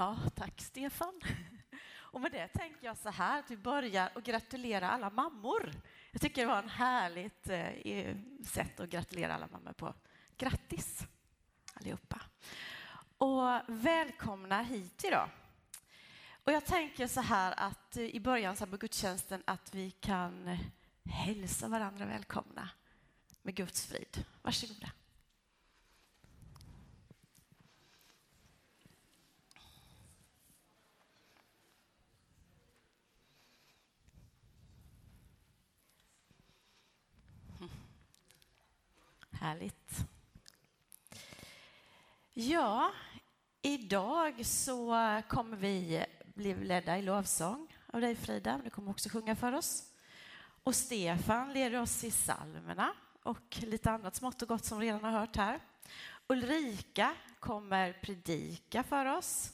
Ja, tack Stefan. Och med det tänker jag så här att vi börjar och gratulera alla mammor. Jag tycker det var en härligt eh, sätt att gratulera alla mammor på. Grattis allihopa. Och välkomna hit idag. Och jag tänker så här att eh, i början så på gudstjänsten att vi kan hälsa varandra välkomna med Guds frid. Varsågoda. Härligt. Ja, idag så kommer vi bli ledda i lovsång av dig Frida. Du kommer också sjunga för oss. Och Stefan leder oss i salmerna och lite annat smått och gott som vi redan har hört här. Ulrika kommer predika för oss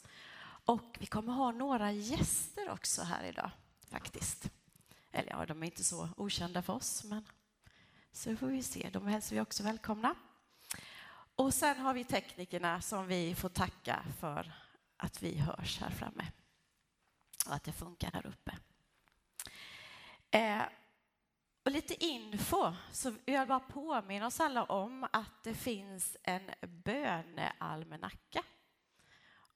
och vi kommer ha några gäster också här idag faktiskt. Eller ja, de är inte så okända för oss, men så får vi se. De hälsar vi också välkomna. Och sen har vi teknikerna som vi får tacka för att vi hörs här framme och att det funkar här uppe. Eh, och lite info, så vill bara påminna oss alla om att det finns en bönealmanacka.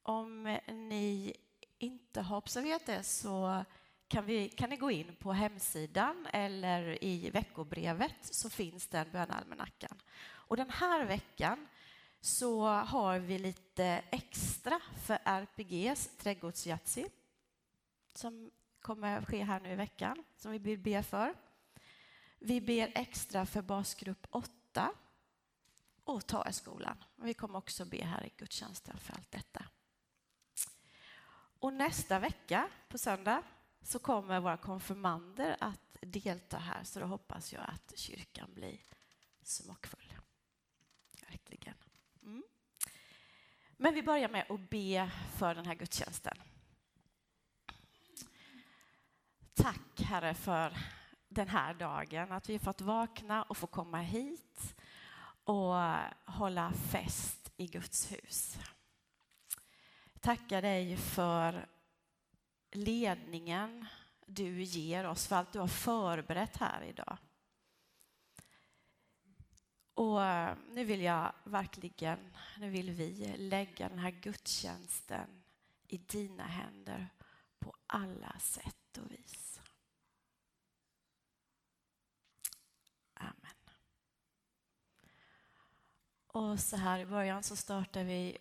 Om ni inte har observerat det så kan, vi, kan ni gå in på hemsidan eller i veckobrevet så finns den bönalmanackan. Och den här veckan så har vi lite extra för RPGs trädgårdsjatsi som kommer att ske här nu i veckan, som vi vill be för. Vi ber extra för basgrupp 8 och Taeskolan. Vi kommer också be här i gudstjänsten för allt detta. Och nästa vecka, på söndag, så kommer våra konfirmander att delta här, så då hoppas jag att kyrkan blir smockfull. Verkligen. Mm. Men vi börjar med att be för den här gudstjänsten. Tack, Herre, för den här dagen, att vi fått vakna och få komma hit och hålla fest i Guds hus. Tackar dig för ledningen du ger oss, för allt du har förberett här idag. Och eh, nu vill jag verkligen, nu vill vi lägga den här gudstjänsten i dina händer på alla sätt och vis. Amen. Och så här i början så startar vi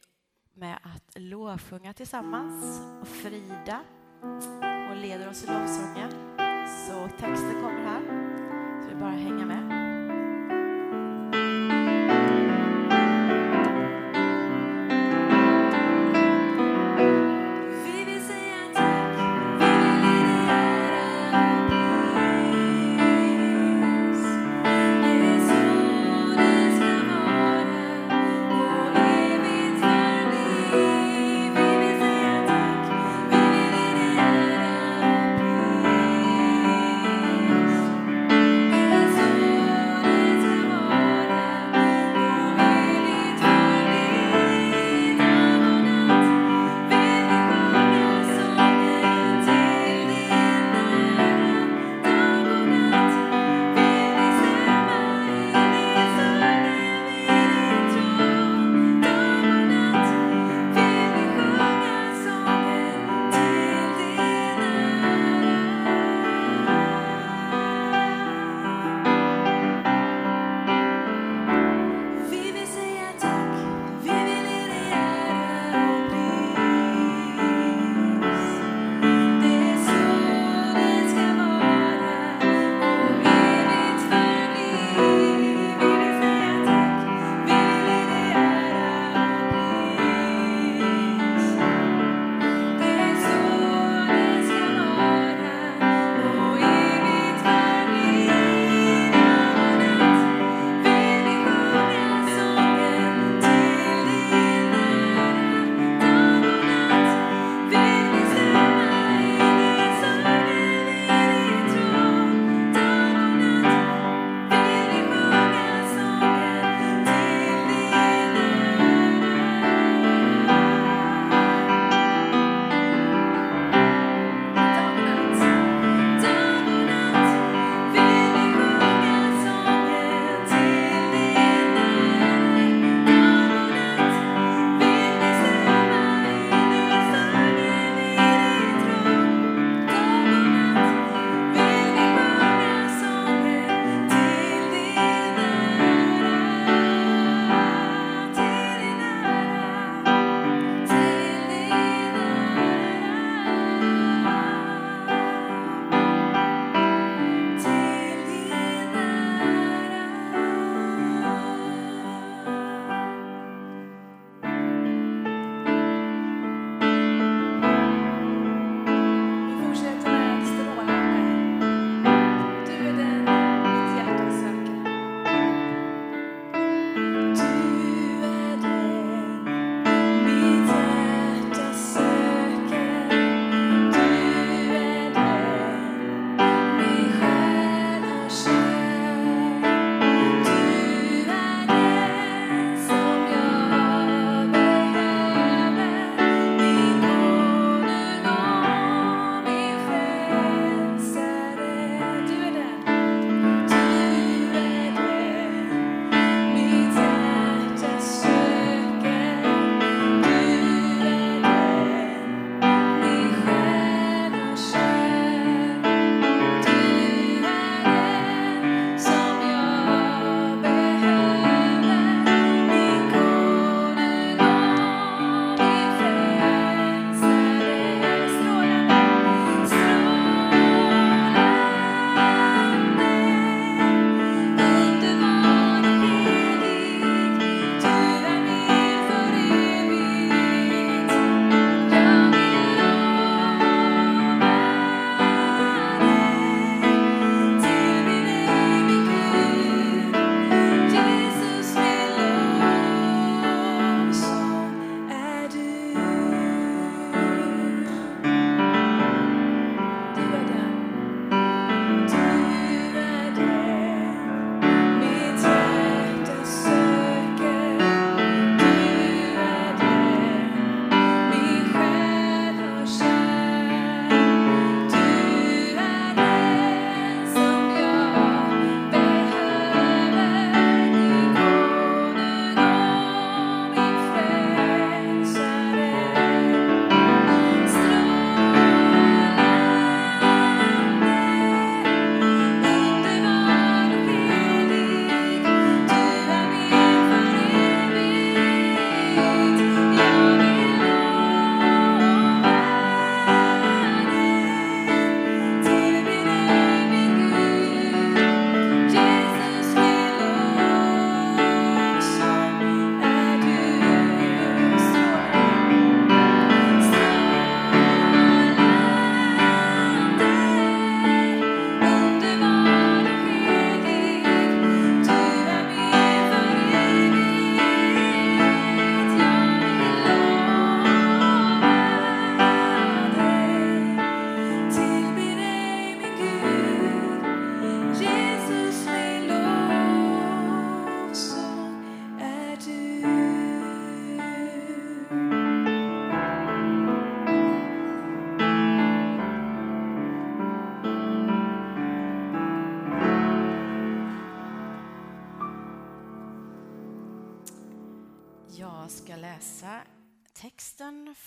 med att lovsjunga tillsammans. Och Frida och leder oss i lovsången. Så texten kommer här, så vi bara hänga med.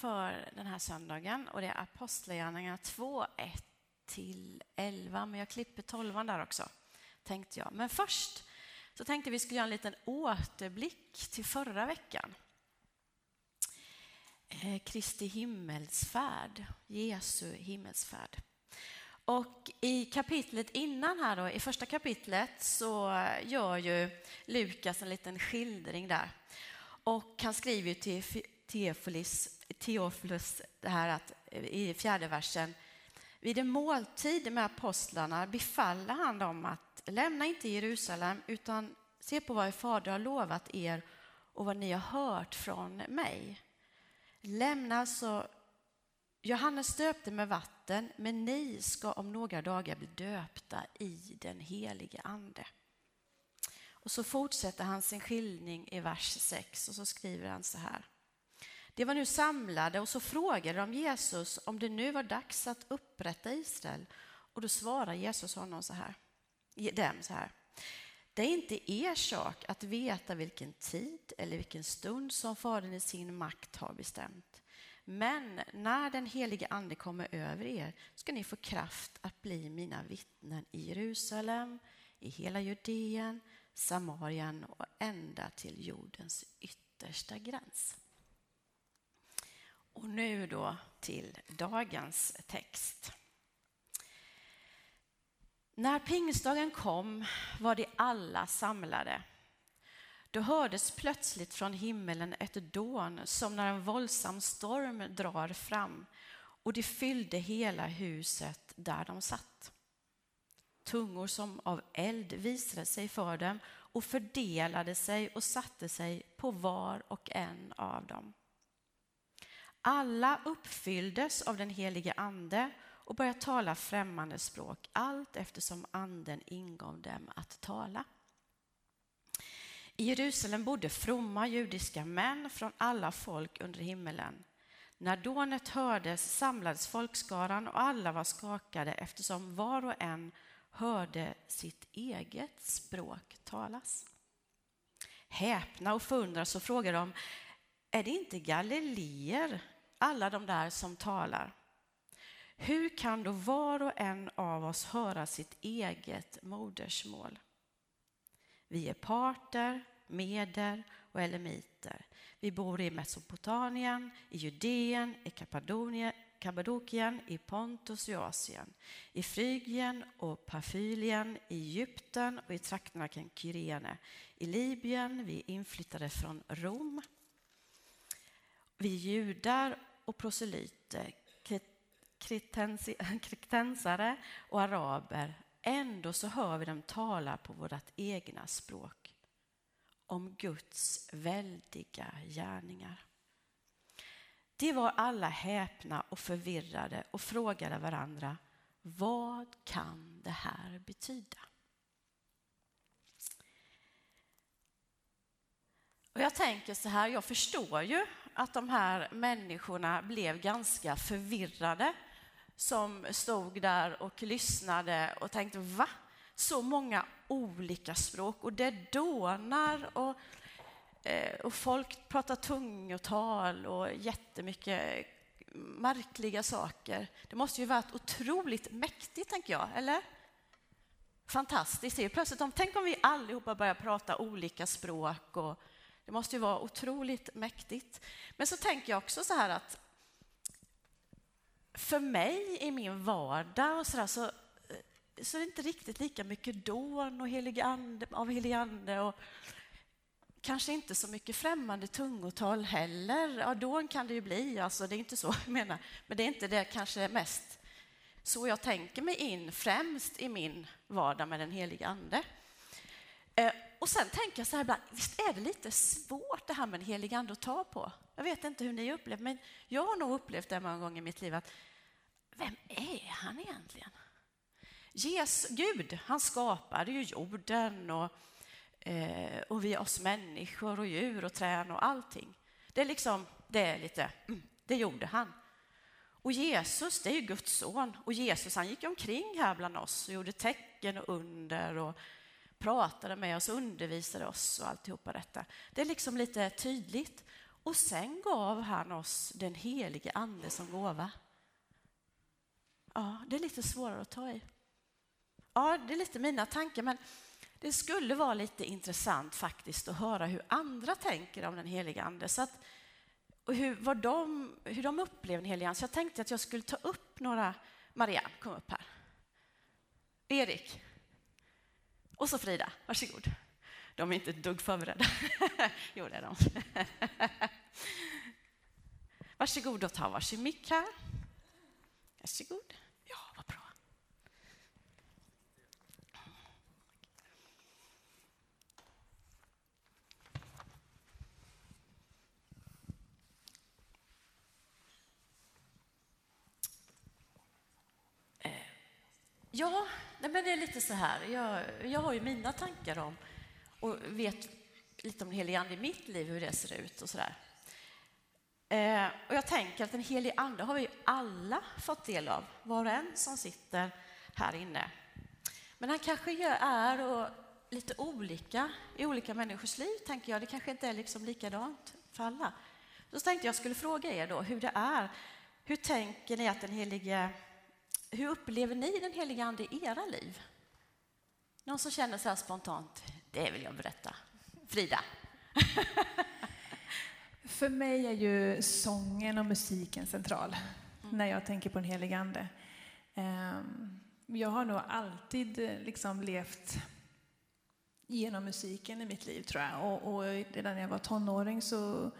För den här söndagen och det är Apostlagärningarna 2, 1 till 11, men jag klipper 12 där också, tänkte jag. Men först så tänkte vi skulle göra en liten återblick till förra veckan. Eh, Kristi himmelsfärd, Jesu himmelsfärd. Och i kapitlet innan här då, i första kapitlet så gör ju Lukas en liten skildring där. Och han skriver ju till Teofilis, Teofilus det här att eh, i fjärde versen vid en måltid med apostlarna befaller han dem att lämna inte Jerusalem utan se på vad er fader har lovat er och vad ni har hört från mig. Lämna alltså Johannes döpte med vatten, men ni ska om några dagar bli döpta i den helige Ande. Och så fortsätter han sin skildring i vers 6 och så skriver han så här. De var nu samlade och så frågade de Jesus om det nu var dags att upprätta Israel. Och då svarar Jesus honom så här, dem så här. Det är inte er sak att veta vilken tid eller vilken stund som Fadern i sin makt har bestämt. Men när den helige Ande kommer över er ska ni få kraft att bli mina vittnen i Jerusalem, i hela Judeen, Samarien och ända till jordens yttersta gräns. Och nu då till dagens text. När pingstdagen kom var de alla samlade. Då hördes plötsligt från himmelen ett dån som när en våldsam storm drar fram och det fyllde hela huset där de satt. Tungor som av eld visade sig för dem och fördelade sig och satte sig på var och en av dem. Alla uppfylldes av den helige Ande och började tala främmande språk allt eftersom Anden ingav dem att tala. I Jerusalem bodde fromma judiska män från alla folk under himmelen. När dånet hördes samlades folkskaran och alla var skakade eftersom var och en hörde sitt eget språk talas. Häpna och förundras så frågar de, är det inte galileer, alla de där som talar? Hur kan då var och en av oss höra sitt eget modersmål? Vi är parter, meder och elamiter. Vi bor i Mesopotamien, i Judeen, i Kappadokien, i Pontus och Asien, i Frygien och Pafylien, i Egypten och i trakterna kring Kyrene, i Libyen, vi är inflyttade från Rom. Vi är judar och proselyter, kretensare och araber, ändå så hör vi dem tala på vårt egna språk om Guds väldiga gärningar. De var alla häpna och förvirrade och frågade varandra, vad kan det här betyda? Och jag tänker så här, jag förstår ju att de här människorna blev ganska förvirrade som stod där och lyssnade och tänkte va? Så många olika språk och det dånar och, eh, och folk pratar tungotal och jättemycket märkliga saker. Det måste ju varit otroligt mäktigt, tänker jag, eller? Fantastiskt. Plötsligt om, tänk om vi allihopa börjar prata olika språk och det måste ju vara otroligt mäktigt. Men så tänker jag också så här att för mig i min vardag och så, där, så, eh, så är det inte riktigt lika mycket dån och helig ande, av helig ande och kanske inte så mycket främmande tungotal heller. Ja, dån kan det ju bli, alltså, det är inte så jag menar, men det är inte det kanske mest så jag tänker mig in främst i min vardag med den heliga ande. Eh, och sen tänker jag så här ibland, visst är det lite svårt det här med den helige ande att ta på? Jag vet inte hur ni upplever men jag har nog upplevt det många gånger i mitt liv att vem är han egentligen? Jesus, Gud, han skapade ju jorden och, eh, och vi oss människor och djur och träd och allting. Det är liksom, det är lite, mm, det gjorde han. Och Jesus, det är ju Guds son och Jesus han gick omkring här bland oss och gjorde tecken och under och pratade med oss, undervisade oss och alltihopa detta. Det är liksom lite tydligt. Och sen gav han oss den helige ande som gåva. Ja, det är lite svårare att ta i. Ja, det är lite mina tankar, men det skulle vara lite intressant faktiskt att höra hur andra tänker om den helige ande. Så att, och hur, vad de, hur de upplever den helige ande. Så jag tänkte att jag skulle ta upp några. Marianne, kom upp här. Erik. Och så Frida, varsågod. De är inte ett dugg förberedda. jo, det är de. varsågod och ta varsin mick här. Varsågod. Ja, vad bra. Eh, ja, men det är lite så här. Jag, jag har ju mina tankar om och vet lite om den helige Ande i mitt liv, hur det ser ut och så där. Eh, och jag tänker att den helige Ande har vi alla fått del av, var och en som sitter här inne. Men han kanske är och lite olika i olika människors liv, tänker jag. Det kanske inte är liksom likadant för alla. Så tänkte jag skulle fråga er då hur det är. Hur tänker ni att den helige... Hur upplever ni den helige Ande i era liv? Någon som känner så här spontant, det vill jag berätta. Frida? För mig är ju sången och musiken central mm. när jag tänker på den helige Ande. Ehm, jag har nog alltid eh, liksom levt genom musiken i mitt liv, tror jag. Och, och redan när jag var tonåring så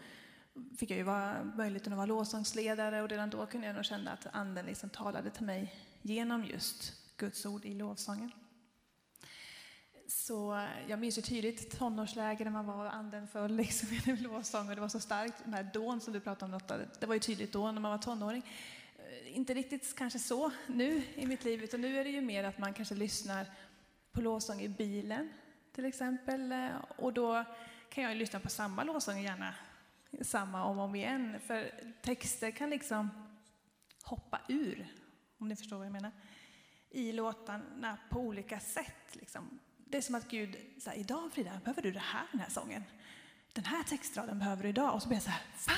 fick jag ju vara möjligheten att vara lovsångsledare och redan då kunde jag nog känna att Anden liksom talade till mig genom just Guds ord i lovsången. Så jag minns ju tydligt tonårsläger när man var anden föll liksom i lovsång och det var så starkt. De här dån som du pratade om Lotta, det var ju tydligt då när man var tonåring. Eh, inte riktigt kanske så nu i mitt liv, utan nu är det ju mer att man kanske lyssnar på lovsång i bilen till exempel. Eh, och då kan jag ju lyssna på samma lovsång gärna samma om och om igen. För texter kan liksom hoppa ur, om ni förstår vad jag menar, i låtarna på olika sätt. Liksom. Det är som att Gud säger, idag Frida, behöver du det här, den här sången? Den här textraden behöver du idag. Och så blir jag så här, va?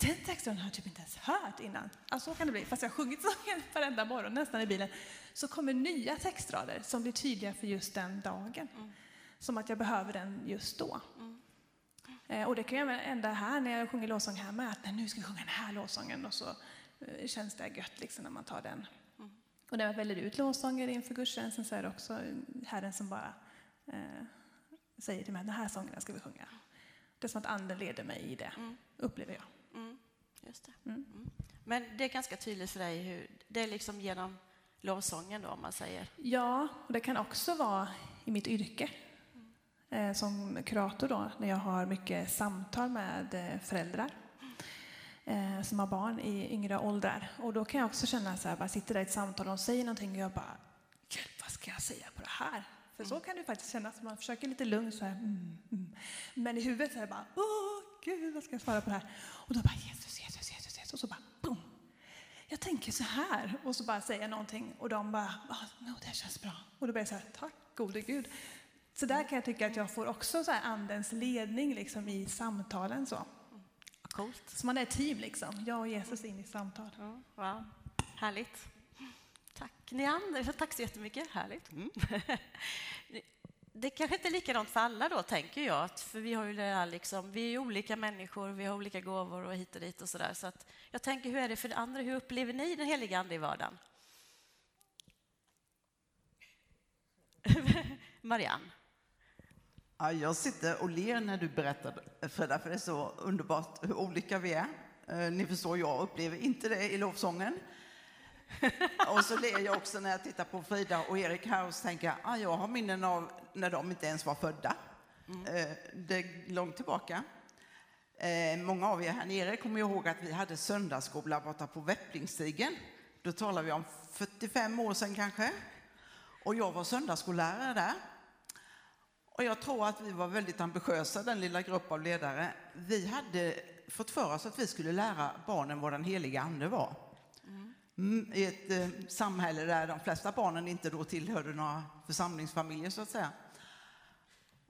Den textraden har jag typ inte ens hört innan. Alltså, så kan det bli, fast jag har sjungit sången varenda morgon nästan i bilen. Så kommer nya textrader som blir tydliga för just den dagen. Mm. Som att jag behöver den just då. Mm. Eh, och det kan jag ända här när jag sjunger lovsång här med, att nu ska vi sjunga den här lovsången och så eh, känns det gött liksom när man tar den. Mm. Och när jag väljer ut lovsånger inför gudstjänsten så är det också Herren som bara eh, säger till mig den här sången ska vi sjunga. Det är som att anden leder mig i det, mm. upplever jag. Mm. Just det. Mm. mm. Men det är ganska tydligt för dig hur det är liksom genom lovsången då, om man säger? Ja, och det kan också vara i mitt yrke. Eh, som kurator då, när jag har mycket samtal med eh, föräldrar eh, som har barn i yngre åldrar. Och då kan jag också känna så här, bara sitter där i ett samtal och de säger någonting och jag bara, hjälp, vad ska jag säga på det här? För så kan det faktiskt kännas, man försöker lite lugnt så här, mm, mm. men i huvudet så är det bara, åh gud, vad ska jag svara på det här? Och då bara, Jesus, Jesus, Jesus, Jesus, och så bara, boom. Jag tänker så här, och så bara säger jag någonting och de bara, oh, no, det känns bra. Och då blir jag så här, tack gode Gud. Så där kan jag tycka att jag får också så här andens ledning liksom i samtalen. Så. Coolt. Så man är ett team liksom, jag och Jesus in i samtal. Ja, wow, härligt. Tack ni andra, tack så jättemycket, härligt. Mm. Det kanske inte är likadant för alla då, tänker jag, för vi har ju det här liksom, vi är olika människor, vi har olika gåvor och hit och dit och sådär. Så att jag tänker, hur är det för andra? Hur upplever ni den heliga Ande i vardagen? Marianne? Ja, jag sitter och ler när du berättar, Frida, för det är så underbart hur olika vi är. Eh, ni förstår, jag upplever inte det i lovsången. och så ler jag också när jag tittar på Frida och Erik här och så tänker jag, ah, jag har minnen av när de inte ens var födda. Mm. Eh, det är långt tillbaka. Eh, många av er här nere kommer ihåg att vi hade söndagsskola borta på Väpplingsstigen. Då talar vi om 45 år sedan kanske. Och jag var söndagsskollärare där. Och jag tror att vi var väldigt ambitiösa, den lilla grupp av ledare. Vi hade fått för oss att vi skulle lära barnen vad den heliga ande var. Mm, I ett eh, samhälle där de flesta barnen inte då tillhörde några församlingsfamiljer så att säga.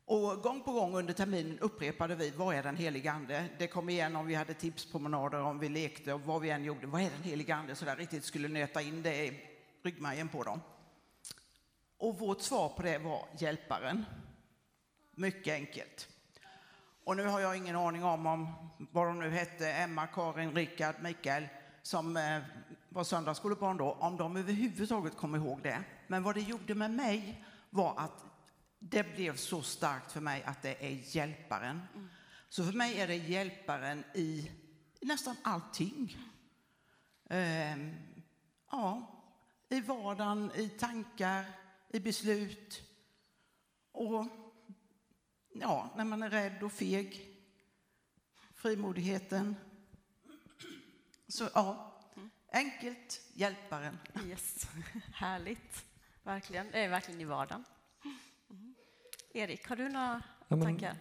Och gång på gång under terminen upprepade vi, vad är den helige ande? Det kom igen om vi hade tipspromenader, om vi lekte och vad vi än gjorde. Vad är den helige ande? Så där riktigt skulle nöta in det i ryggmärgen på dem. Och vårt svar på det var hjälparen. Mycket enkelt. Och nu har jag ingen aning om, om vad de nu hette, Emma, Karin, Rickard, Mikael, som eh, var söndagsskolebarn då, om de överhuvudtaget kom ihåg det. Men vad det gjorde med mig var att det blev så starkt för mig att det är hjälparen. Mm. Så för mig är det hjälparen i nästan allting. Eh, ja, i vardagen, i tankar, i beslut. Och ja, när man är rädd och feg. Frimodigheten. Så ja, enkelt, hjälparen. Yes. Härligt. Verkligen. Det är verkligen i vardagen. Mm. Erik, har du några ja, men, tankar?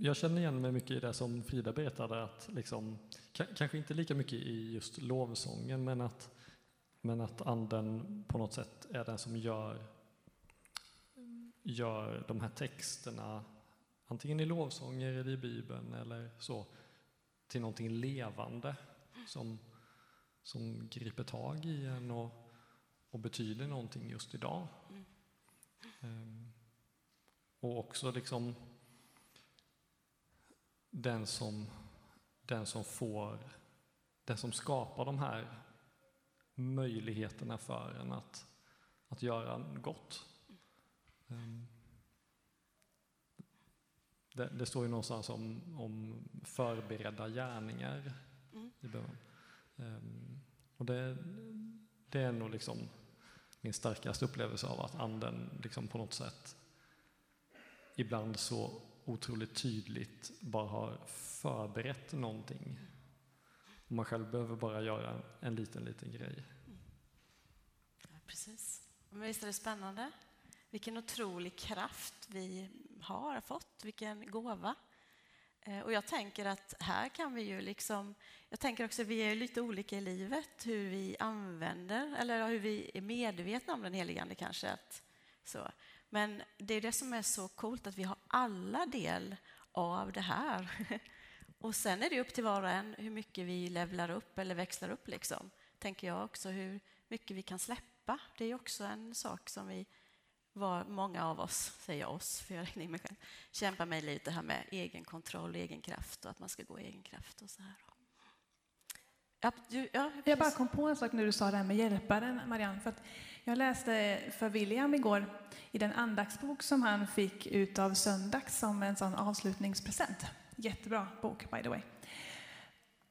Jag känner igen mig mycket i det som Frida berättade, att liksom, kanske inte lika mycket i just lovsången, men att, men att anden på något sätt är den som gör gör de här texterna, antingen i lovsånger eller i Bibeln eller så, till någonting levande som, som griper tag i en och, och betyder någonting just idag. Mm. Um, och också liksom den som, den som får, den som skapar de här möjligheterna för en att, att göra gott. Ehm, det, det, står ju någonstans om, om förberedda gärningar mm. i bön. Um, och det, det, är nog liksom min starkaste upplevelse av att anden liksom på något sätt ibland så otroligt tydligt bara har förberett någonting. Och man själv behöver bara göra en liten, liten grej. Mm. Ja, precis. Men visst är det spännande? Vilken otrolig kraft vi har fått, vilken gåva. Eh, och jag tänker att här kan vi ju liksom... Jag tänker också att vi är lite olika i livet, hur vi använder, eller hur vi är medvetna om den helige Ande kanske. Att, så. Men det är det som är så coolt, att vi har alla del av det här. Och sen är det upp till var och en hur mycket vi levlar upp eller växlar upp, liksom. tänker jag också. Hur mycket vi kan släppa. Det är också en sak som vi vad många av oss, säger oss, för jag räknar mig själv, kämpar med lite här med egen kontroll, egen kraft och att man ska gå i egen kraft och så här. Ja, du, ja, jag bara kom på en sak när du sa det här med hjälparen, Marianne. För jag läste för William igår i den andaktsbok som han fick ut av söndags som en sån avslutningspresent. Jättebra bok, by the way.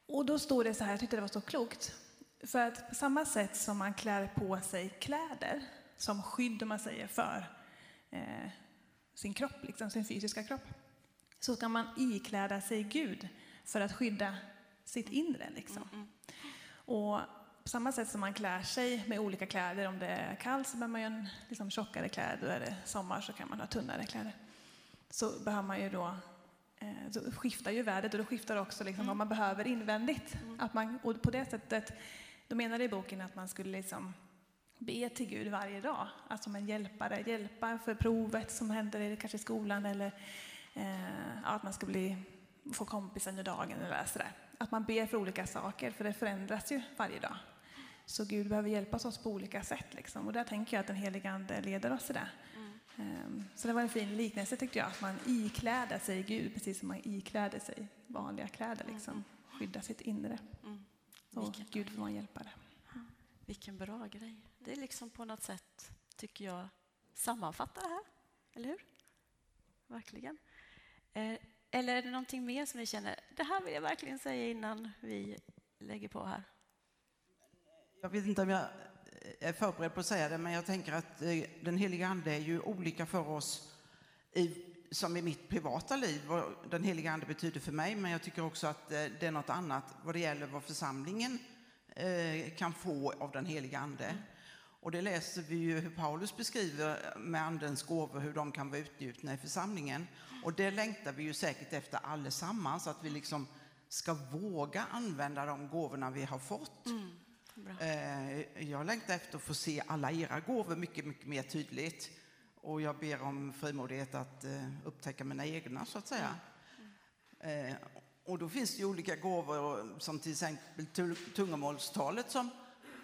Och då stod det så här, jag tyckte det var så klokt. För att på samma sätt som man klär på sig kläder som skydd, om man säger, för eh, sin kropp, liksom, sin fysiska kropp. Så ska man ikläda sig Gud för att skydda sitt inre. Liksom. Mm, mm. Och på samma sätt som man klär sig med olika kläder, om det är kallt så behöver man ju en liksom, tjockare kläder, och är det sommar så kan man ha tunnare kläder. Så behöver man ju då eh, så skiftar ju vädret och då skiftar också liksom mm. vad man behöver invändigt. Mm. Att man, och på det sättet, då menar det i boken att man skulle liksom be till Gud varje dag, alltså som en hjälpare. Hjälpa för provet som händer kanske i skolan eller eh, att man ska bli, få kompisar under dagen eller sådär. Att man ber för olika saker, för det förändras ju varje dag. Så Gud behöver hjälpa oss på olika sätt. Liksom. Och där tänker jag att den heliga Ande leder oss i det. Mm. Um, så det var en fin liknelse tyckte jag, att man ikläder sig Gud precis som man ikläder sig vanliga kläder. Liksom. Mm. Skydda sitt inre. Mm. Och Gud får vara en hjälpare. Vilken bra grej. Det är liksom på något sätt, tycker jag, sammanfattar det här. Eller hur? Verkligen. Eh, eller är det någonting mer som ni känner, det här vill jag verkligen säga innan vi lägger på här? Jag vet inte om jag eh, är förberedd på att säga det, men jag tänker att eh, den heliga Ande är ju olika för oss i, som i mitt privata liv, vad den heliga Ande betyder för mig, men jag tycker också att eh, det är något annat vad det gäller vad församlingen kan få av den heliga Ande. Och det läser vi ju hur Paulus beskriver med Andens gåvor, hur de kan vara utgjutna i församlingen. Och det längtar vi ju säkert efter allesammans, att vi liksom ska våga använda de gåvorna vi har fått. Mm, eh, jag längtar efter att få se alla era gåvor mycket, mycket mer tydligt. och jag ber om frimodighet att eh, upptäcka mina egna, så att säga. Eh, och då finns det ju olika gåvor, som till exempel tungomålstalet som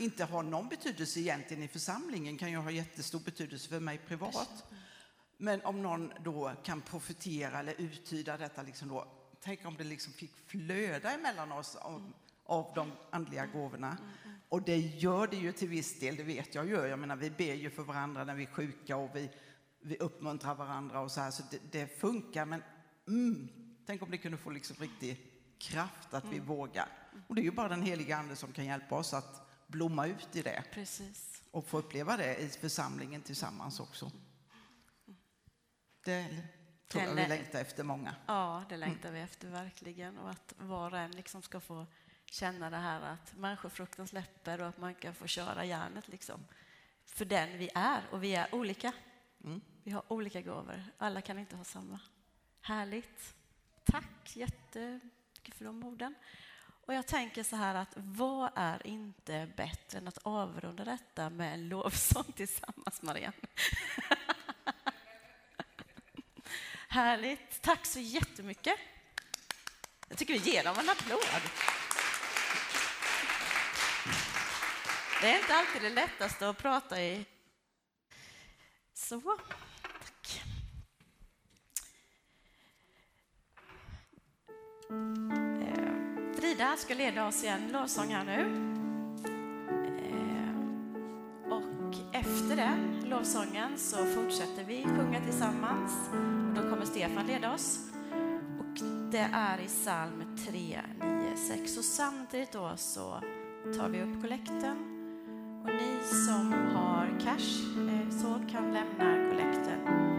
inte har någon betydelse egentligen i församlingen, kan ju ha jättestor betydelse för mig privat. Men om någon då kan profetera eller uttyda detta, liksom då, tänk om det liksom fick flöda emellan oss av, av de andliga gåvorna. Och det gör det ju till viss del, det vet jag ju. Jag menar, vi ber ju för varandra när vi är sjuka och vi, vi uppmuntrar varandra och så här, så det, det funkar. Men mm, tänk om det kunde få liksom riktig kraft att vi vågar. Och det är ju bara den heliga Ande som kan hjälpa oss att blomma ut i det. Precis. Och få uppleva det i församlingen tillsammans också. Det tror jag vi längtar efter många. Ja, det längtar vi efter verkligen. Och att var och en liksom ska få känna det här att människofrukten släpper och att man kan få köra järnet liksom. För den vi är, och vi är olika. Mm. Vi har olika gåvor. Alla kan inte ha samma. Härligt. Tack jättemycket för de orden. Och jag tänker så här att vad är inte bättre än att avrunda detta med en lovsång tillsammans, Marianne? Härligt. Tack så jättemycket. Jag tycker vi ger dem en applåd. Det är inte alltid det lättaste att prata i. Så, tack. Eh, Frida ska leda oss i en lovsång här nu. Eh, och efter den lovsången så fortsätter vi sjunga tillsammans. Och då kommer Stefan leda oss. Och det är i psalm 3, 9, 6. Och samtidigt då så tar vi upp kollekten och ni som har cash eh, så kan lämna kollekten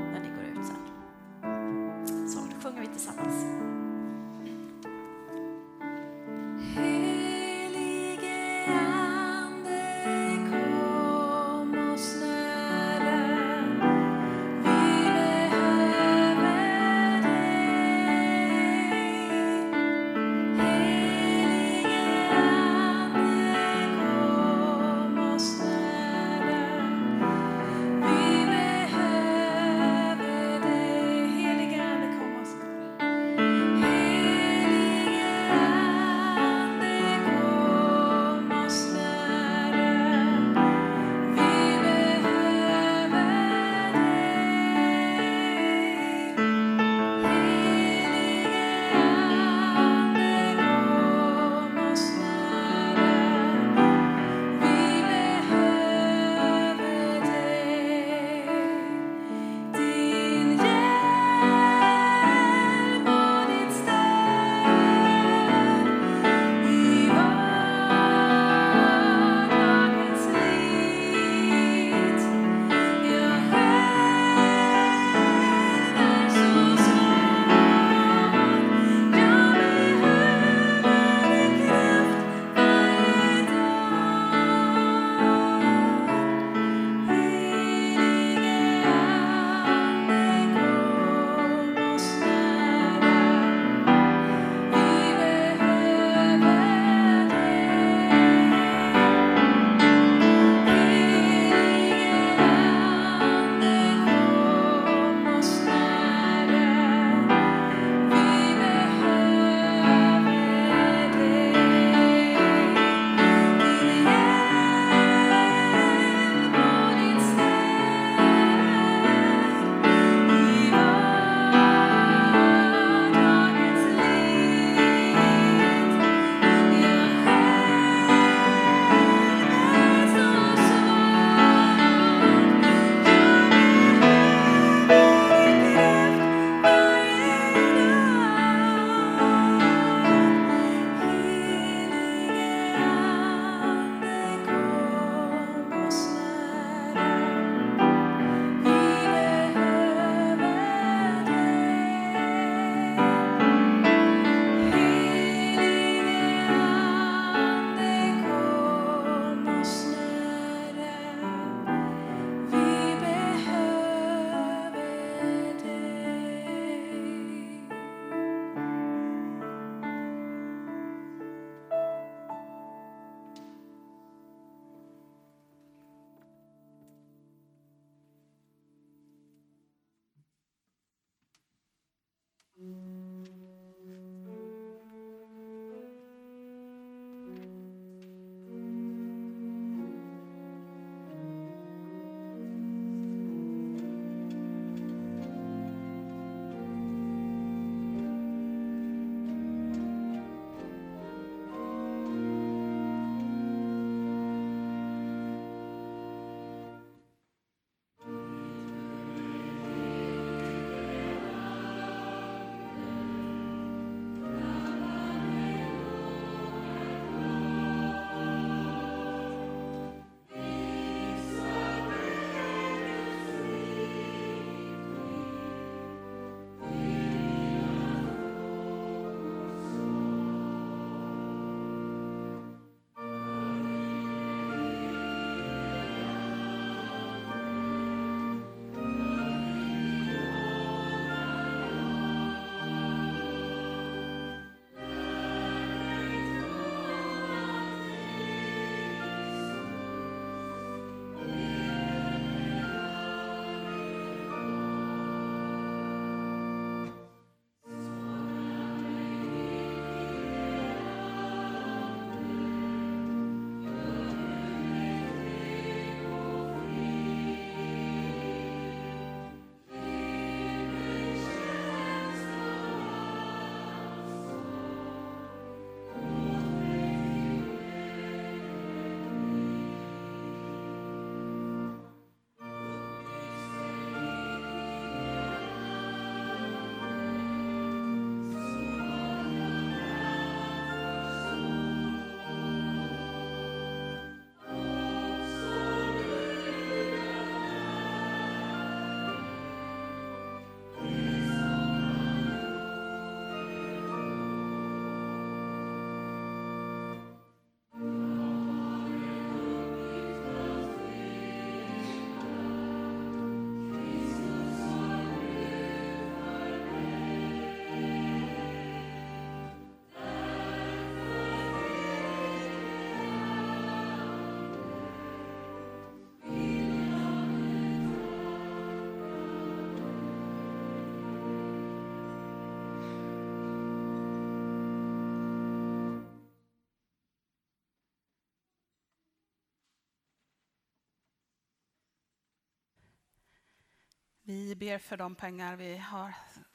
Vi ber för de pengar vi har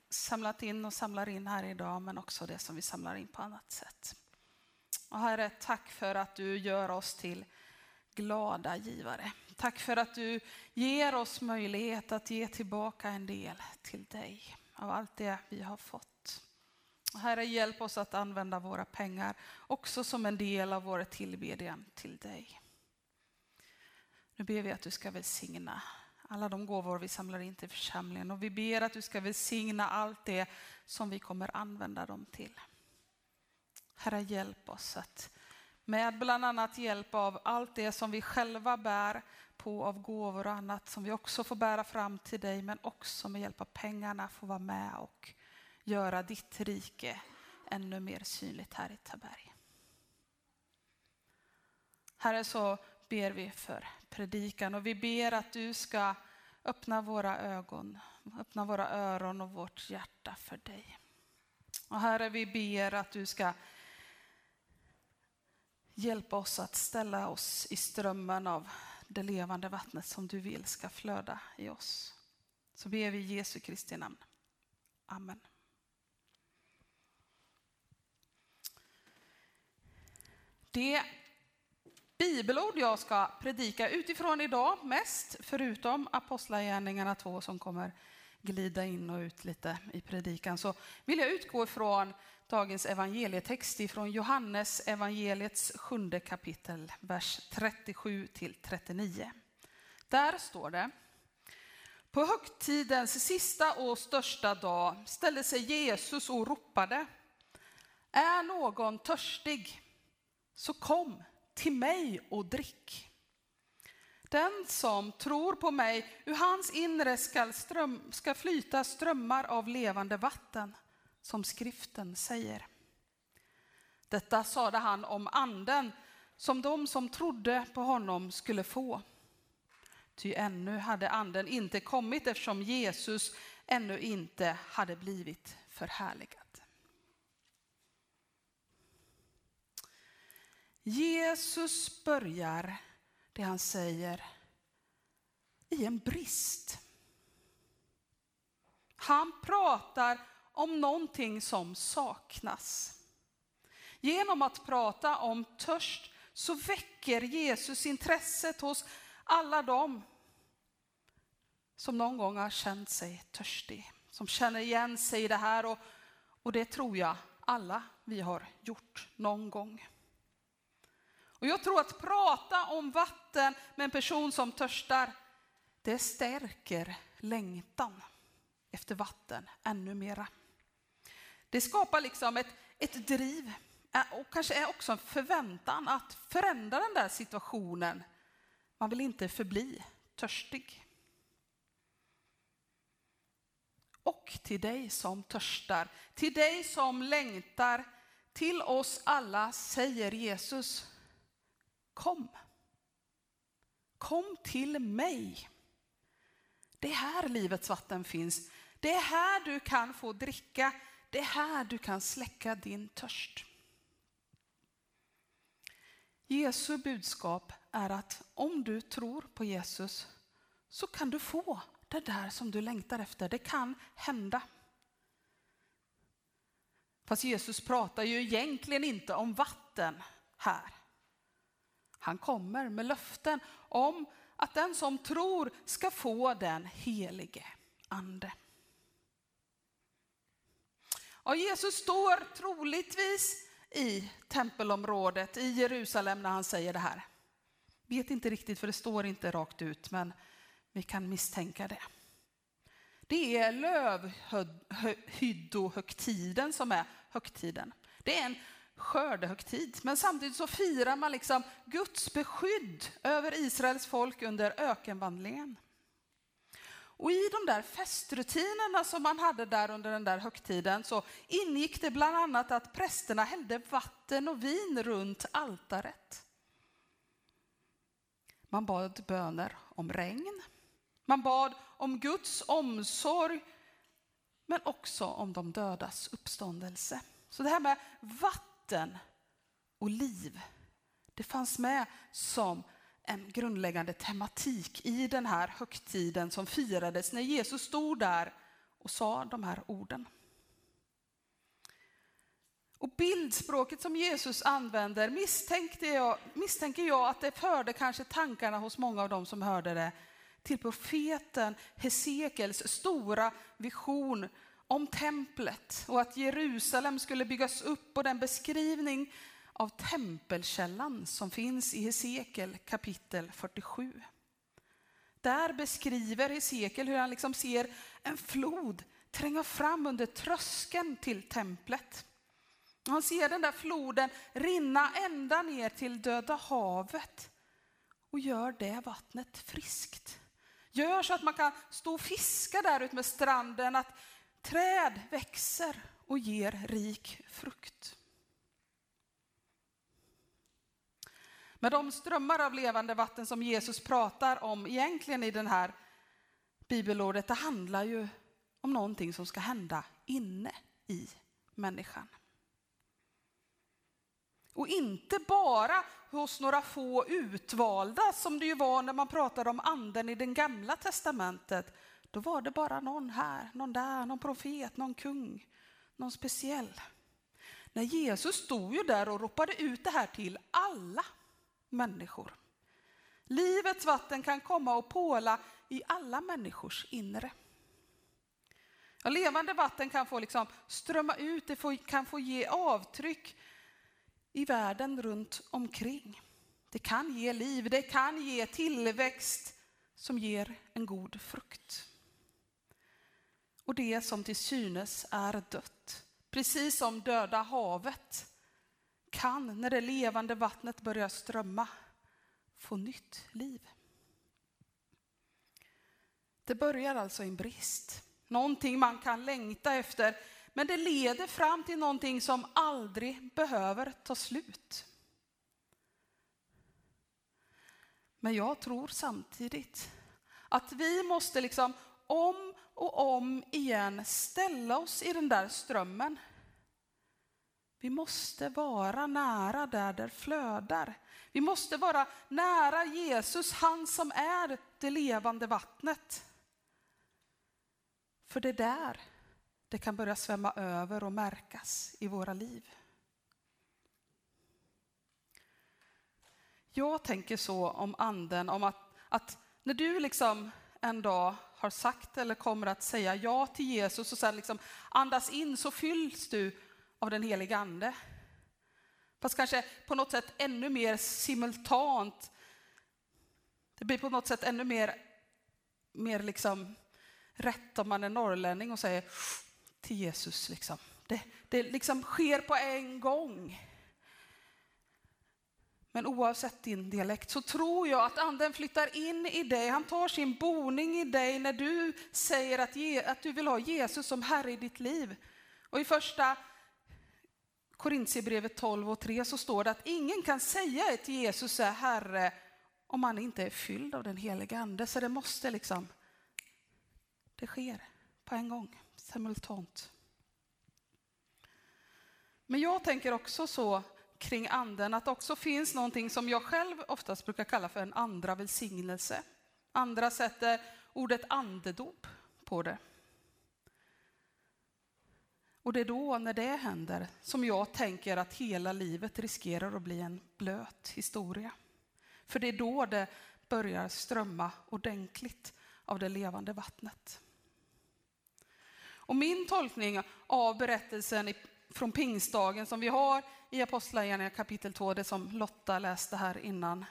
samlat in och samlar in här idag, men också det som vi samlar in på annat sätt. Och Herre, tack för att du gör oss till glada givare. Tack för att du ger oss möjlighet att ge tillbaka en del till dig av allt det vi har fått. Herre, hjälp oss att använda våra pengar också som en del av vår tillbedjan till dig. Nu ber vi att du ska välsigna alla de gåvor vi samlar in till församlingen och vi ber att du ska välsigna allt det som vi kommer använda dem till. Herre, hjälp oss att med bland annat hjälp av allt det som vi själva bär på av gåvor och annat som vi också får bära fram till dig, men också med hjälp av pengarna få vara med och göra ditt rike ännu mer synligt här i Taberg. Herre, så ber vi för predikan och vi ber att du ska öppna våra ögon, öppna våra öron och vårt hjärta för dig. Och Herre, vi ber att du ska hjälpa oss att ställa oss i strömmen av det levande vattnet som du vill ska flöda i oss. Så ber vi i Jesu Kristi namn. Amen. Det bibelord jag ska predika utifrån idag mest, förutom Apostlagärningarna 2 som kommer glida in och ut lite i predikan, så vill jag utgå ifrån dagens evangelietext ifrån Johannes evangeliets sjunde kapitel, vers 37 till 39. Där står det, på högtidens sista och största dag ställde sig Jesus och ropade, är någon törstig, så kom till mig och drick. Den som tror på mig, ur hans inre ska, ström, ska flyta strömmar av levande vatten som skriften säger. Detta sade han om anden som de som trodde på honom skulle få. Ty ännu hade anden inte kommit eftersom Jesus ännu inte hade blivit förhärligad. Jesus börjar det han säger i en brist. Han pratar om någonting som saknas. Genom att prata om törst så väcker Jesus intresset hos alla dem som någon gång har känt sig törstig, som känner igen sig i det här och, och det tror jag alla vi har gjort någon gång. Och jag tror att prata om vatten med en person som törstar, det stärker längtan efter vatten ännu mera. Det skapar liksom ett, ett driv eh, och kanske är också en förväntan att förändra den där situationen. Man vill inte förbli törstig. Och till dig som törstar, till dig som längtar, till oss alla säger Jesus, kom. Kom till mig. Det är här livets vatten finns. Det är här du kan få dricka det är här du kan släcka din törst. Jesu budskap är att om du tror på Jesus så kan du få det där som du längtar efter. Det kan hända. Fast Jesus pratar ju egentligen inte om vatten här. Han kommer med löften om att den som tror ska få den helige ande. Ja, Jesus står troligtvis i tempelområdet i Jerusalem när han säger det här. Vet inte riktigt för det står inte rakt ut men vi kan misstänka det. Det är lövhyddohögtiden som är högtiden. Det är en skördehögtid men samtidigt så firar man liksom Guds beskydd över Israels folk under ökenvandlingen. Och i de där festrutinerna som man hade där under den där högtiden så ingick det bland annat att prästerna hällde vatten och vin runt altaret. Man bad böner om regn. Man bad om Guds omsorg, men också om de dödas uppståndelse. Så det här med vatten Vatten och liv, det fanns med som en grundläggande tematik i den här högtiden som firades när Jesus stod där och sa de här orden. Och bildspråket som Jesus använder misstänkte jag, misstänker jag att det förde kanske tankarna hos många av dem som hörde det till profeten Hesekels stora vision om templet och att Jerusalem skulle byggas upp och den beskrivning av tempelkällan som finns i Hesekiel kapitel 47. Där beskriver Hesekiel hur han liksom ser en flod tränga fram under tröskeln till templet. Han ser den där floden rinna ända ner till Döda havet och gör det vattnet friskt. Gör så att man kan stå och fiska där ute med stranden, att träd växer och ger rik frukt. Men de strömmar av levande vatten som Jesus pratar om egentligen i den här bibelordet, det handlar ju om någonting som ska hända inne i människan. Och inte bara hos några få utvalda som det ju var när man pratade om anden i det gamla testamentet. Då var det bara någon här, någon där, någon profet, någon kung, någon speciell. När Jesus stod ju där och ropade ut det här till alla människor. Livets vatten kan komma och påla i alla människors inre. Ja, levande vatten kan få liksom strömma ut, det får, kan få ge avtryck i världen runt omkring. Det kan ge liv, det kan ge tillväxt som ger en god frukt. Och det som till synes är dött, precis som döda havet, kan när det levande vattnet börjar strömma få nytt liv. Det börjar alltså i en brist, någonting man kan längta efter, men det leder fram till någonting som aldrig behöver ta slut. Men jag tror samtidigt att vi måste liksom om och om igen ställa oss i den där strömmen. Vi måste vara nära där det flödar. Vi måste vara nära Jesus, han som är det levande vattnet. För det är där det kan börja svämma över och märkas i våra liv. Jag tänker så om anden, om att, att när du liksom en dag har sagt eller kommer att säga ja till Jesus och sen liksom andas in så fylls du av den helige ande. Fast kanske på något sätt ännu mer simultant. Det blir på något sätt ännu mer, mer liksom rätt om man är norrlänning och säger till Jesus. Liksom. Det, det liksom sker på en gång. Men oavsett din dialekt så tror jag att anden flyttar in i dig. Han tar sin boning i dig när du säger att, ge, att du vill ha Jesus som Herre i ditt liv. Och i första Korintierbrevet 12 och 3 så står det att ingen kan säga att Jesus är Herre om han inte är fylld av den heliga ande. Så det måste liksom, det sker på en gång, simultant. Men jag tänker också så kring anden att det också finns någonting som jag själv oftast brukar kalla för en andra välsignelse. Andra sätter ordet andedop på det. Och det är då, när det händer, som jag tänker att hela livet riskerar att bli en blöt historia. För det är då det börjar strömma ordentligt av det levande vattnet. Och min tolkning av berättelsen från pingstdagen som vi har i Apostlagärningarna kapitel 2, det som Lotta läste här innan,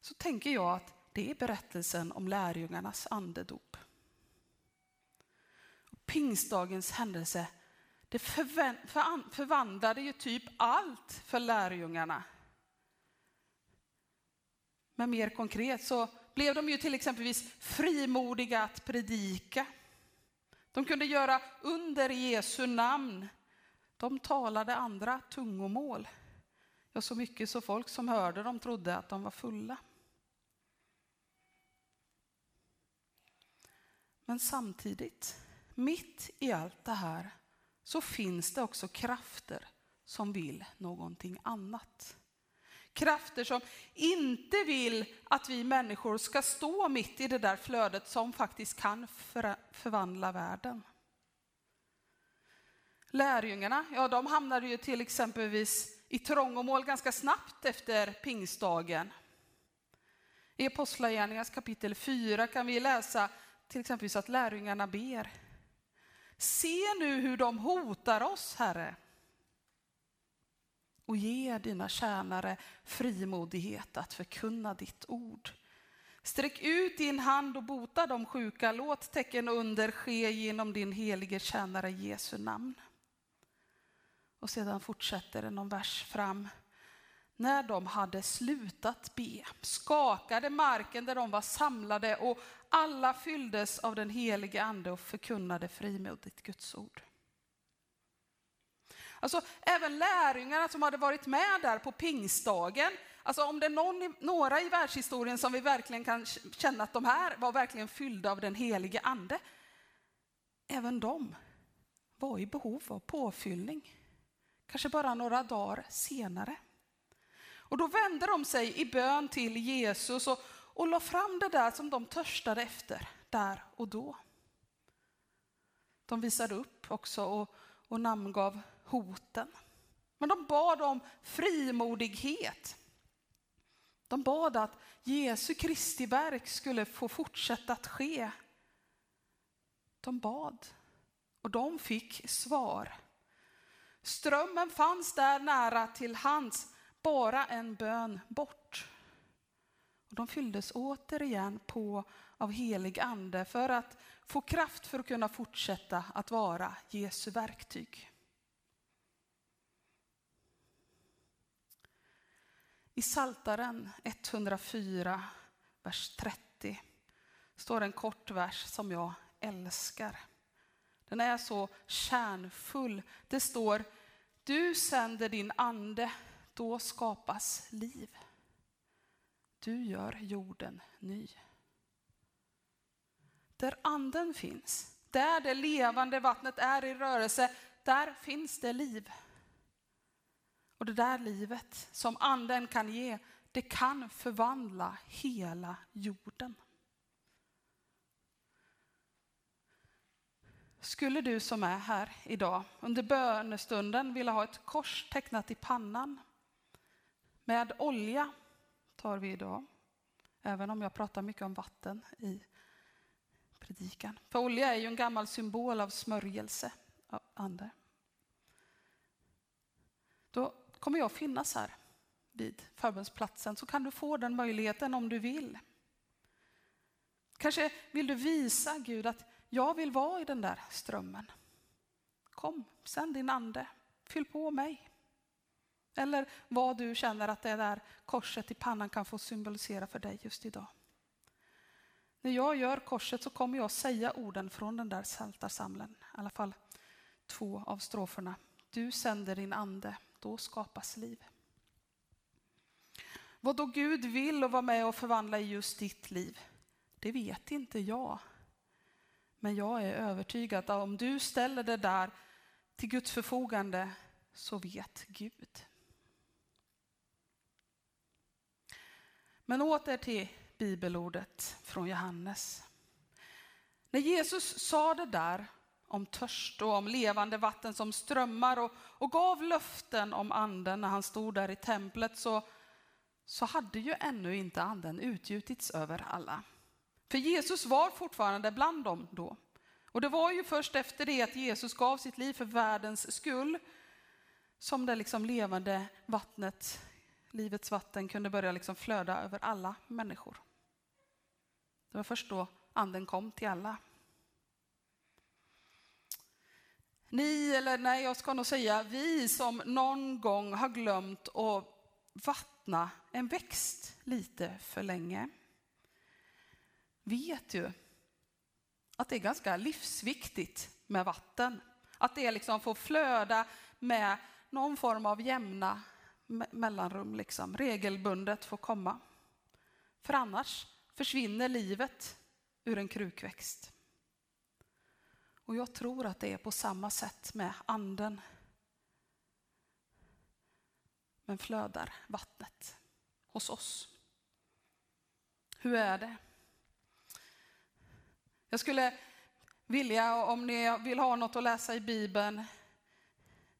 så tänker jag att det är berättelsen om lärjungarnas andedop. Pingstdagens händelse, det förvandlade ju typ allt för lärjungarna. Men mer konkret så blev de ju till exempelvis frimodiga att predika. De kunde göra under Jesu namn. De talade andra tungomål. Ja, så mycket så folk som hörde dem trodde att de var fulla. Men samtidigt, mitt i allt det här, så finns det också krafter som vill någonting annat. Krafter som inte vill att vi människor ska stå mitt i det där flödet som faktiskt kan förvandla världen. Lärjungarna, ja de hamnade ju till exempelvis i trångmål ganska snabbt efter pingstdagen. I Apostlagärningarnas kapitel 4 kan vi läsa till exempel att lärjungarna ber. Se nu hur de hotar oss, Herre. Och ge dina tjänare frimodighet att förkunna ditt ord. Sträck ut din hand och bota de sjuka. Låt tecken och under ske genom din helige tjänare Jesu namn. Och sedan fortsätter det någon vers fram. När de hade slutat be skakade marken där de var samlade och alla fylldes av den helige ande och förkunnade frimodigt Guds ord. Alltså, även lärjungarna som hade varit med där på pingstdagen, alltså om det är någon, några i världshistorien som vi verkligen kan känna att de här var verkligen fyllda av den helige ande, även de var i behov av påfyllning. Kanske bara några dagar senare. Och då vände de sig i bön till Jesus och, och la fram det där som de törstade efter där och då. De visade upp också och, och namngav hoten. Men de bad om frimodighet. De bad att Jesu Kristi verk skulle få fortsätta att ske. De bad och de fick svar. Strömmen fanns där nära till hands, bara en bön bort. Och de fylldes återigen på av helig ande för att få kraft för att kunna fortsätta att vara Jesu verktyg. I Saltaren 104, vers 30 står en kort vers som jag älskar. Den är så kärnfull. Det står, du sänder din ande, då skapas liv. Du gör jorden ny. Där anden finns, där det levande vattnet är i rörelse, där finns det liv. Och det där livet som anden kan ge, det kan förvandla hela jorden. Skulle du som är här idag under bönestunden vilja ha ett kors tecknat i pannan med olja tar vi idag, även om jag pratar mycket om vatten i predikan. För olja är ju en gammal symbol av smörjelse av ande. Då kommer jag finnas här vid förbönsplatsen så kan du få den möjligheten om du vill. Kanske vill du visa Gud att jag vill vara i den där strömmen. Kom, sänd din ande, fyll på mig. Eller vad du känner att det där korset i pannan kan få symbolisera för dig just idag. När jag gör korset så kommer jag säga orden från den där saltarsamlen, i alla fall två av stroferna. Du sänder din ande, då skapas liv. Vad då Gud vill och vara med och förvandla i just ditt liv, det vet inte jag. Men jag är övertygad att om du ställer det där till Guds förfogande så vet Gud. Men åter till bibelordet från Johannes. När Jesus sa det där om törst och om levande vatten som strömmar och, och gav löften om anden när han stod där i templet så, så hade ju ännu inte anden utgjutits över alla. För Jesus var fortfarande bland dem då. Och det var ju först efter det att Jesus gav sitt liv för världens skull som det liksom levande vattnet, livets vatten, kunde börja liksom flöda över alla människor. Det var först då anden kom till alla. Ni, eller nej, jag ska nog säga vi som någon gång har glömt att vattna en växt lite för länge vet ju att det är ganska livsviktigt med vatten. Att det liksom får flöda med någon form av jämna mellanrum, liksom. regelbundet får komma. För annars försvinner livet ur en krukväxt. Och jag tror att det är på samma sätt med anden. Men flödar vattnet hos oss. Hur är det? Jag skulle vilja, om ni vill ha något att läsa i Bibeln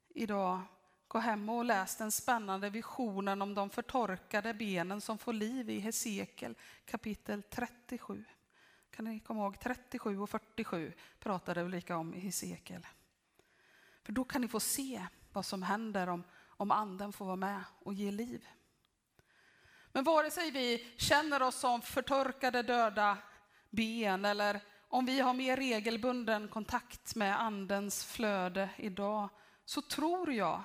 idag, gå hem och läs den spännande visionen om de förtorkade benen som får liv i Hesekiel kapitel 37. Kan ni komma ihåg 37 och 47 pratade Ulrika om i Hesekiel. För då kan ni få se vad som händer om, om anden får vara med och ge liv. Men vare sig vi känner oss som förtorkade döda ben eller om vi har mer regelbunden kontakt med andens flöde idag så tror jag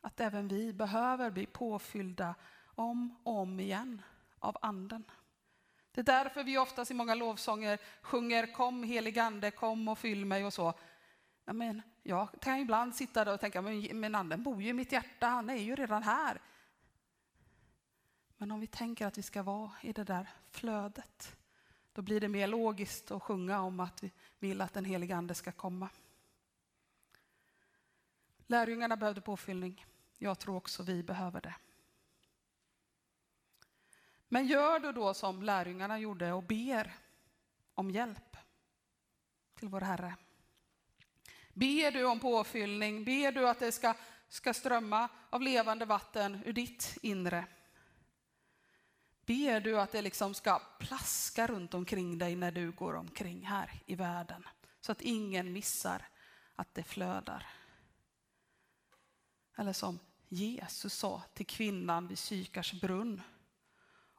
att även vi behöver bli påfyllda om och om igen av anden. Det är därför vi oftast i många lovsånger sjunger kom heligande, kom och fyll mig och så. Ja, men jag kan ibland sitta där och tänka, men, men anden bor ju i mitt hjärta, han är ju redan här. Men om vi tänker att vi ska vara i det där flödet, då blir det mer logiskt att sjunga om att vi vill att den helige ande ska komma. Lärjungarna behövde påfyllning. Jag tror också vi behöver det. Men gör du då som lärjungarna gjorde och ber om hjälp till vår Herre. Ber du om påfyllning, ber du att det ska, ska strömma av levande vatten ur ditt inre. Ber du att det liksom ska plaska runt omkring dig när du går omkring här i världen så att ingen missar att det flödar. Eller som Jesus sa till kvinnan vid Sykars brunn.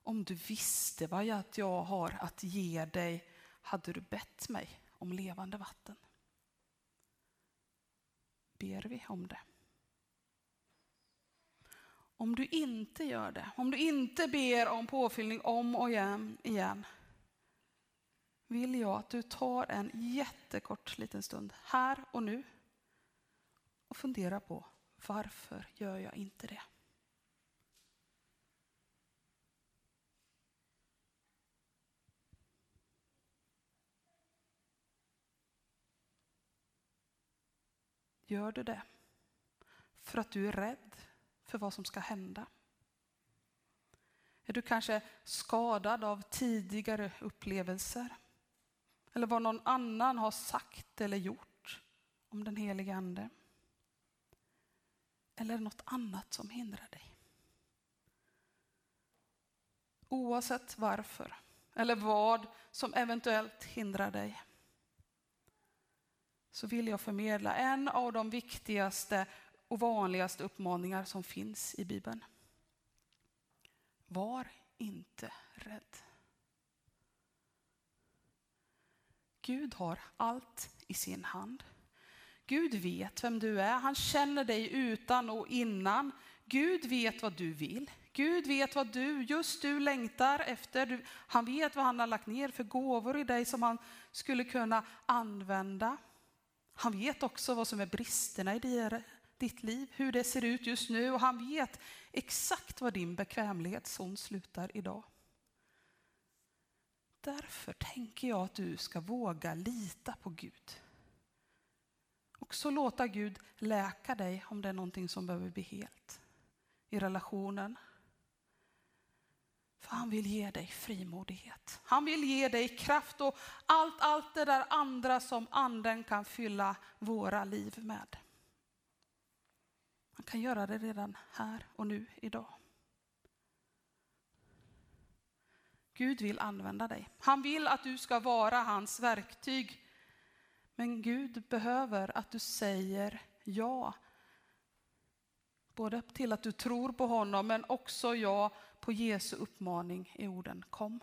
Om du visste vad jag har att ge dig hade du bett mig om levande vatten. Ber vi om det? Om du inte gör det, om du inte ber om påfyllning om och igen, igen vill jag att du tar en jättekort liten stund här och nu och funderar på varför gör jag inte det? Gör du det för att du är rädd för vad som ska hända? Är du kanske skadad av tidigare upplevelser? Eller vad någon annan har sagt eller gjort om den helige Ande? Eller något annat som hindrar dig? Oavsett varför eller vad som eventuellt hindrar dig så vill jag förmedla en av de viktigaste och vanligaste uppmaningar som finns i Bibeln. Var inte rädd. Gud har allt i sin hand. Gud vet vem du är. Han känner dig utan och innan. Gud vet vad du vill. Gud vet vad du, just du längtar efter. Han vet vad han har lagt ner för gåvor i dig som han skulle kunna använda. Han vet också vad som är bristerna i ditt liv, hur det ser ut just nu och han vet exakt var din bekvämlighetszon slutar idag. Därför tänker jag att du ska våga lita på Gud. Och så låta Gud läka dig om det är någonting som behöver bli helt i relationen. För han vill ge dig frimodighet. Han vill ge dig kraft och allt, allt det där andra som anden kan fylla våra liv med. Han kan göra det redan här och nu idag. Gud vill använda dig. Han vill att du ska vara hans verktyg. Men Gud behöver att du säger ja. Både till att du tror på honom men också ja på Jesu uppmaning i orden kom.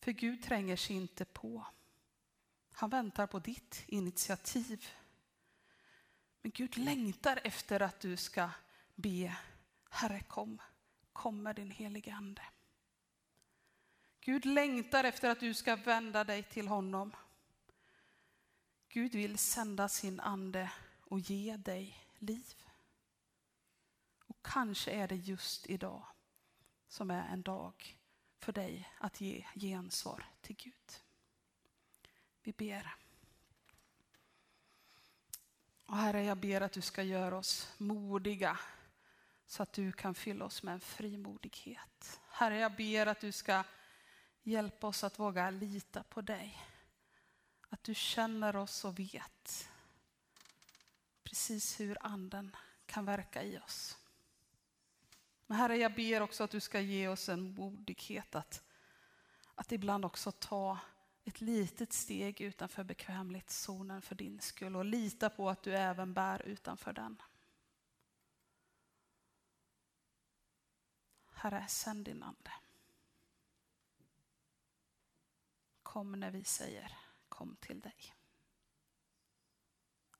För Gud tränger sig inte på. Han väntar på ditt initiativ. Men Gud längtar efter att du ska be Herre kom, kom med din helige Ande. Gud längtar efter att du ska vända dig till honom. Gud vill sända sin ande och ge dig liv. Och kanske är det just idag som är en dag för dig att ge gensvar till Gud. Vi ber. Och Herre, jag ber att du ska göra oss modiga så att du kan fylla oss med en frimodighet. Herre, jag ber att du ska hjälpa oss att våga lita på dig. Att du känner oss och vet precis hur anden kan verka i oss. Men Herre, jag ber också att du ska ge oss en modighet att, att ibland också ta ett litet steg utanför bekvämlighetszonen för din skull och lita på att du även bär utanför den. Herre, sänd din ande. Kom när vi säger kom till dig.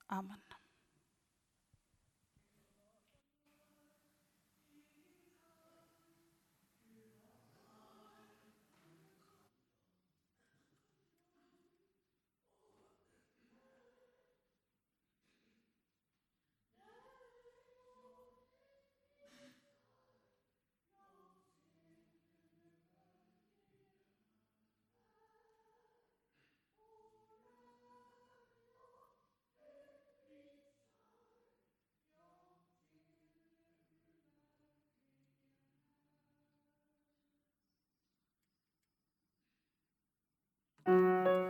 Amen. Música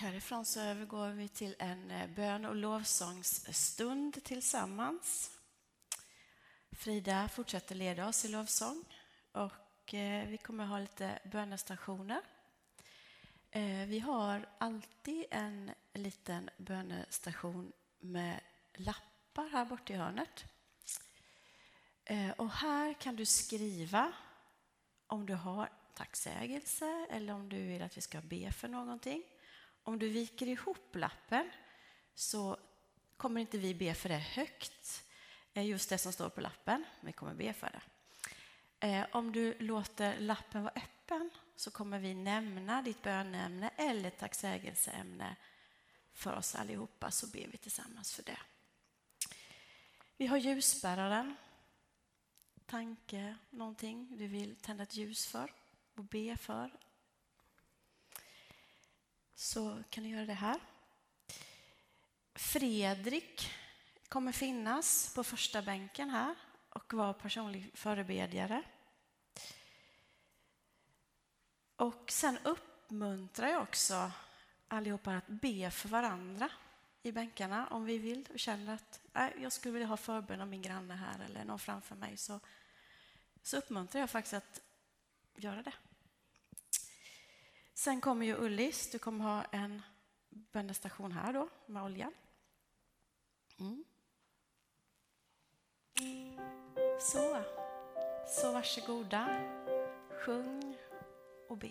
Härifrån så övergår vi till en eh, bön och lovsångsstund tillsammans. Frida fortsätter leda oss i lovsång och eh, vi kommer ha lite bönestationer. Eh, vi har alltid en liten bönestation med lappar här borta i hörnet. Och här kan du skriva om du har tacksägelse eller om du vill att vi ska be för någonting. Om du viker ihop lappen så kommer inte vi be för det högt, eh, just det som står på lappen. Vi kommer be för det. Eh, om du låter lappen vara öppen så kommer vi nämna ditt bönämne eller tacksägelseämne för oss allihopa, så ber vi tillsammans för det. Vi har ljusbäraren. Tanke, någonting du vill tända ett ljus för och be för så kan ni göra det här. Fredrik kommer finnas på första bänken här och vara personlig förebedjare. Och sen uppmuntrar jag också allihopa att be för varandra i bänkarna om vi vill och känner att jag skulle vilja ha förbön av min granne här eller någon framför mig så, så uppmuntrar jag faktiskt att göra det. Sen kommer ju Ullis. Du kommer ha en bönestation här då med olja. Mm. Så, så varsågoda. Sjung och be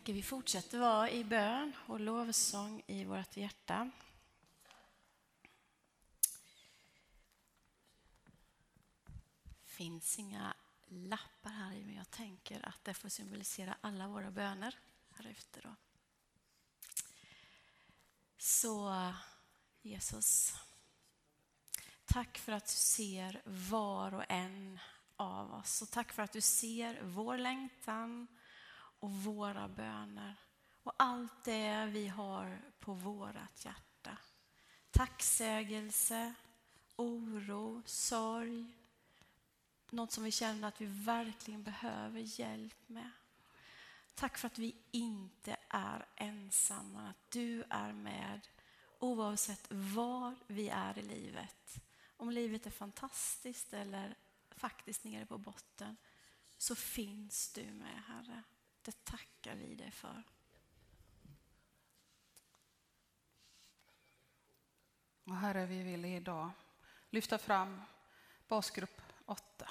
tänker vi fortsätter vara i bön och lovsång i vårt hjärta. finns inga lappar här i, men jag tänker att det får symbolisera alla våra böner här efter. Då. Så Jesus, tack för att du ser var och en av oss och tack för att du ser vår längtan och våra böner och allt det vi har på vårat hjärta. Tacksägelse, oro, sorg, något som vi känner att vi verkligen behöver hjälp med. Tack för att vi inte är ensamma, att du är med oavsett var vi är i livet. Om livet är fantastiskt eller faktiskt nere på botten så finns du med, Herre. Det tackar vi dig för. Och Herre, vi vill idag lyfta fram basgrupp 8.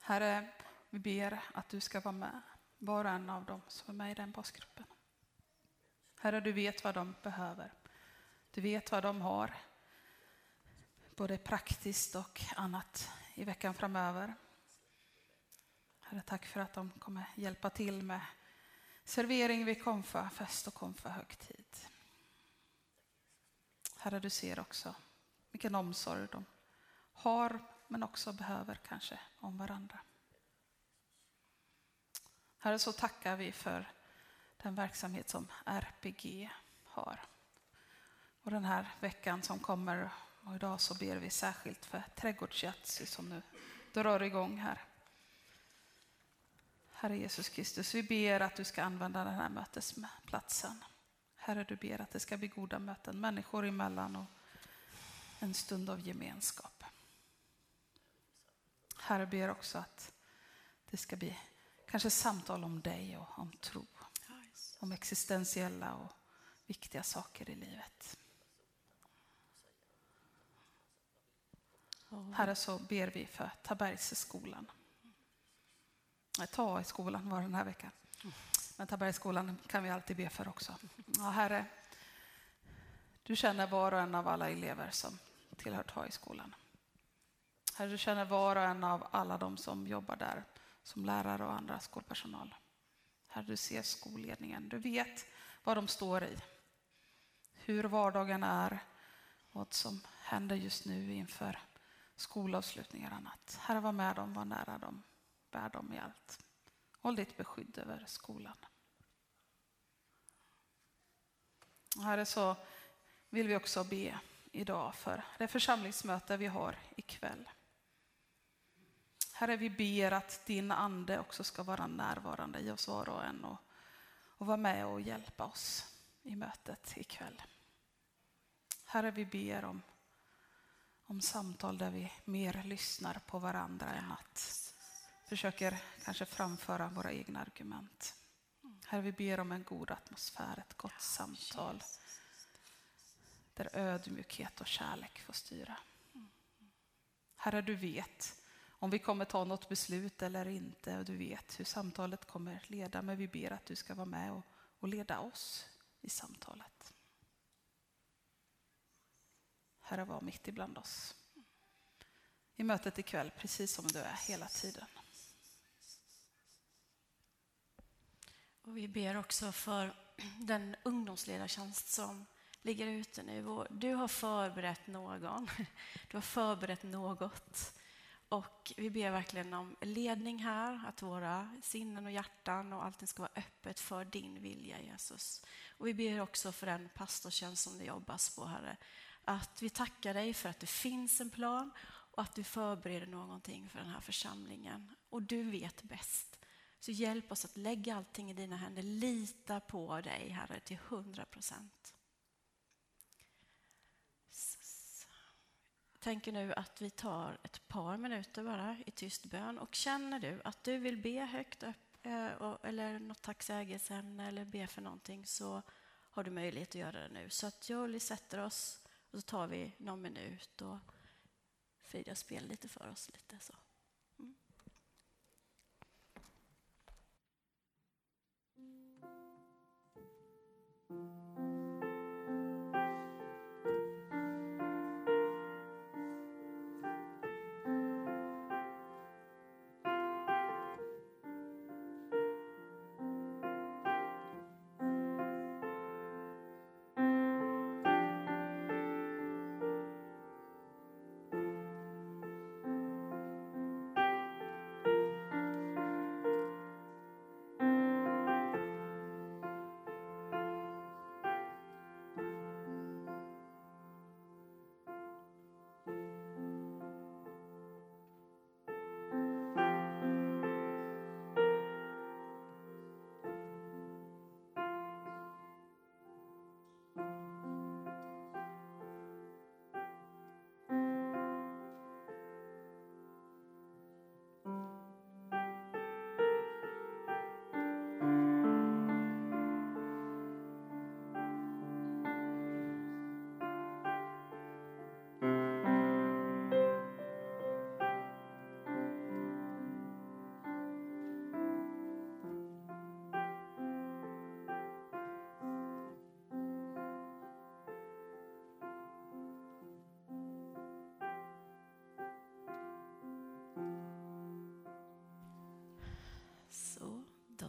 Herre, vi ber att du ska vara med, var och en av dem som är med i den basgruppen. Herre, du vet vad de behöver. Du vet vad de har, både praktiskt och annat i veckan framöver. Herre, tack för att de kommer hjälpa till med servering vid konfa, fest och konfa högtid. Herre, du ser också vilken omsorg de har men också behöver kanske om varandra. Herre, så tackar vi för den verksamhet som RPG har. Och den här veckan som kommer, och idag så ber vi särskilt för trädgårdsjatsi som nu drar igång här. Herre Jesus Kristus, vi ber att du ska använda den här mötesplatsen. Herre, du ber att det ska bli goda möten människor emellan och en stund av gemenskap. Herre, ber också att det ska bli kanske samtal om dig och om tro. Om existentiella och viktiga saker i livet. Herre, så ber vi för Tabergsskolan. Ta i skolan var den här veckan. Men Tabergsskolan kan vi alltid be för också. Ja, herre, du känner var och en av alla elever som tillhör Ta i skolan. Herre, du känner var och en av alla de som jobbar där som lärare och andra skolpersonal. Herre, du ser skolledningen. Du vet vad de står i. Hur vardagen är, vad som händer just nu inför skolavslutningar och annat. Herre, var med dem, var nära dem, bär dem i allt. Håll ditt beskydd över skolan. Och herre, så vill vi också be idag för det församlingsmöte vi har ikväll. Herre, vi ber att din ande också ska vara närvarande i oss var och en och, och vara med och hjälpa oss i mötet ikväll. Herre, vi ber om, om samtal där vi mer lyssnar på varandra än att försöker kanske framföra våra egna argument. Herre, vi ber om en god atmosfär, ett gott samtal där ödmjukhet och kärlek får styra. Herre, du vet om vi kommer ta något beslut eller inte och du vet hur samtalet kommer leda. Men vi ber att du ska vara med och, och leda oss i samtalet. Herre, var mitt ibland oss. I mötet ikväll, precis som du är hela tiden. Och vi ber också för den ungdomsledartjänst som ligger ute nu. Du har förberett någon, du har förberett något och vi ber verkligen om ledning här, att våra sinnen och hjärtan och allting ska vara öppet för din vilja, Jesus. Och vi ber också för den pastortjänst som det jobbas på, Herre. Att vi tackar dig för att det finns en plan och att du förbereder någonting för den här församlingen. Och du vet bäst. Så hjälp oss att lägga allting i dina händer. Lita på dig, Herre, till hundra procent. tänker nu att vi tar ett par minuter bara i tyst bön. Och känner du att du vill be högt upp, eh, eller något tacksägelseämne eller be för någonting så har du möjlighet att göra det nu. Så att Jolie sätter oss och så tar vi någon minut och Frida spelar lite för oss. lite så. Så,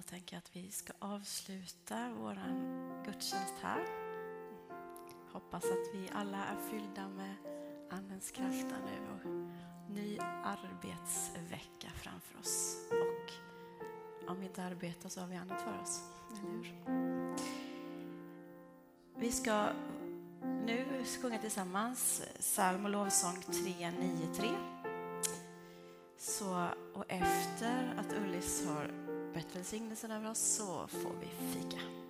Jag tänker jag att vi ska avsluta vår gudstjänst här. Hoppas att vi alla är fyllda med Andens krafter nu och ny arbetsvecka framför oss. Och om vi inte arbetar så har vi annat för oss, eller hur? Vi ska nu sjunga tillsammans psalm och lovsång 393. Så, och efter att Ullis har bett välsignelsen över oss så får vi fika.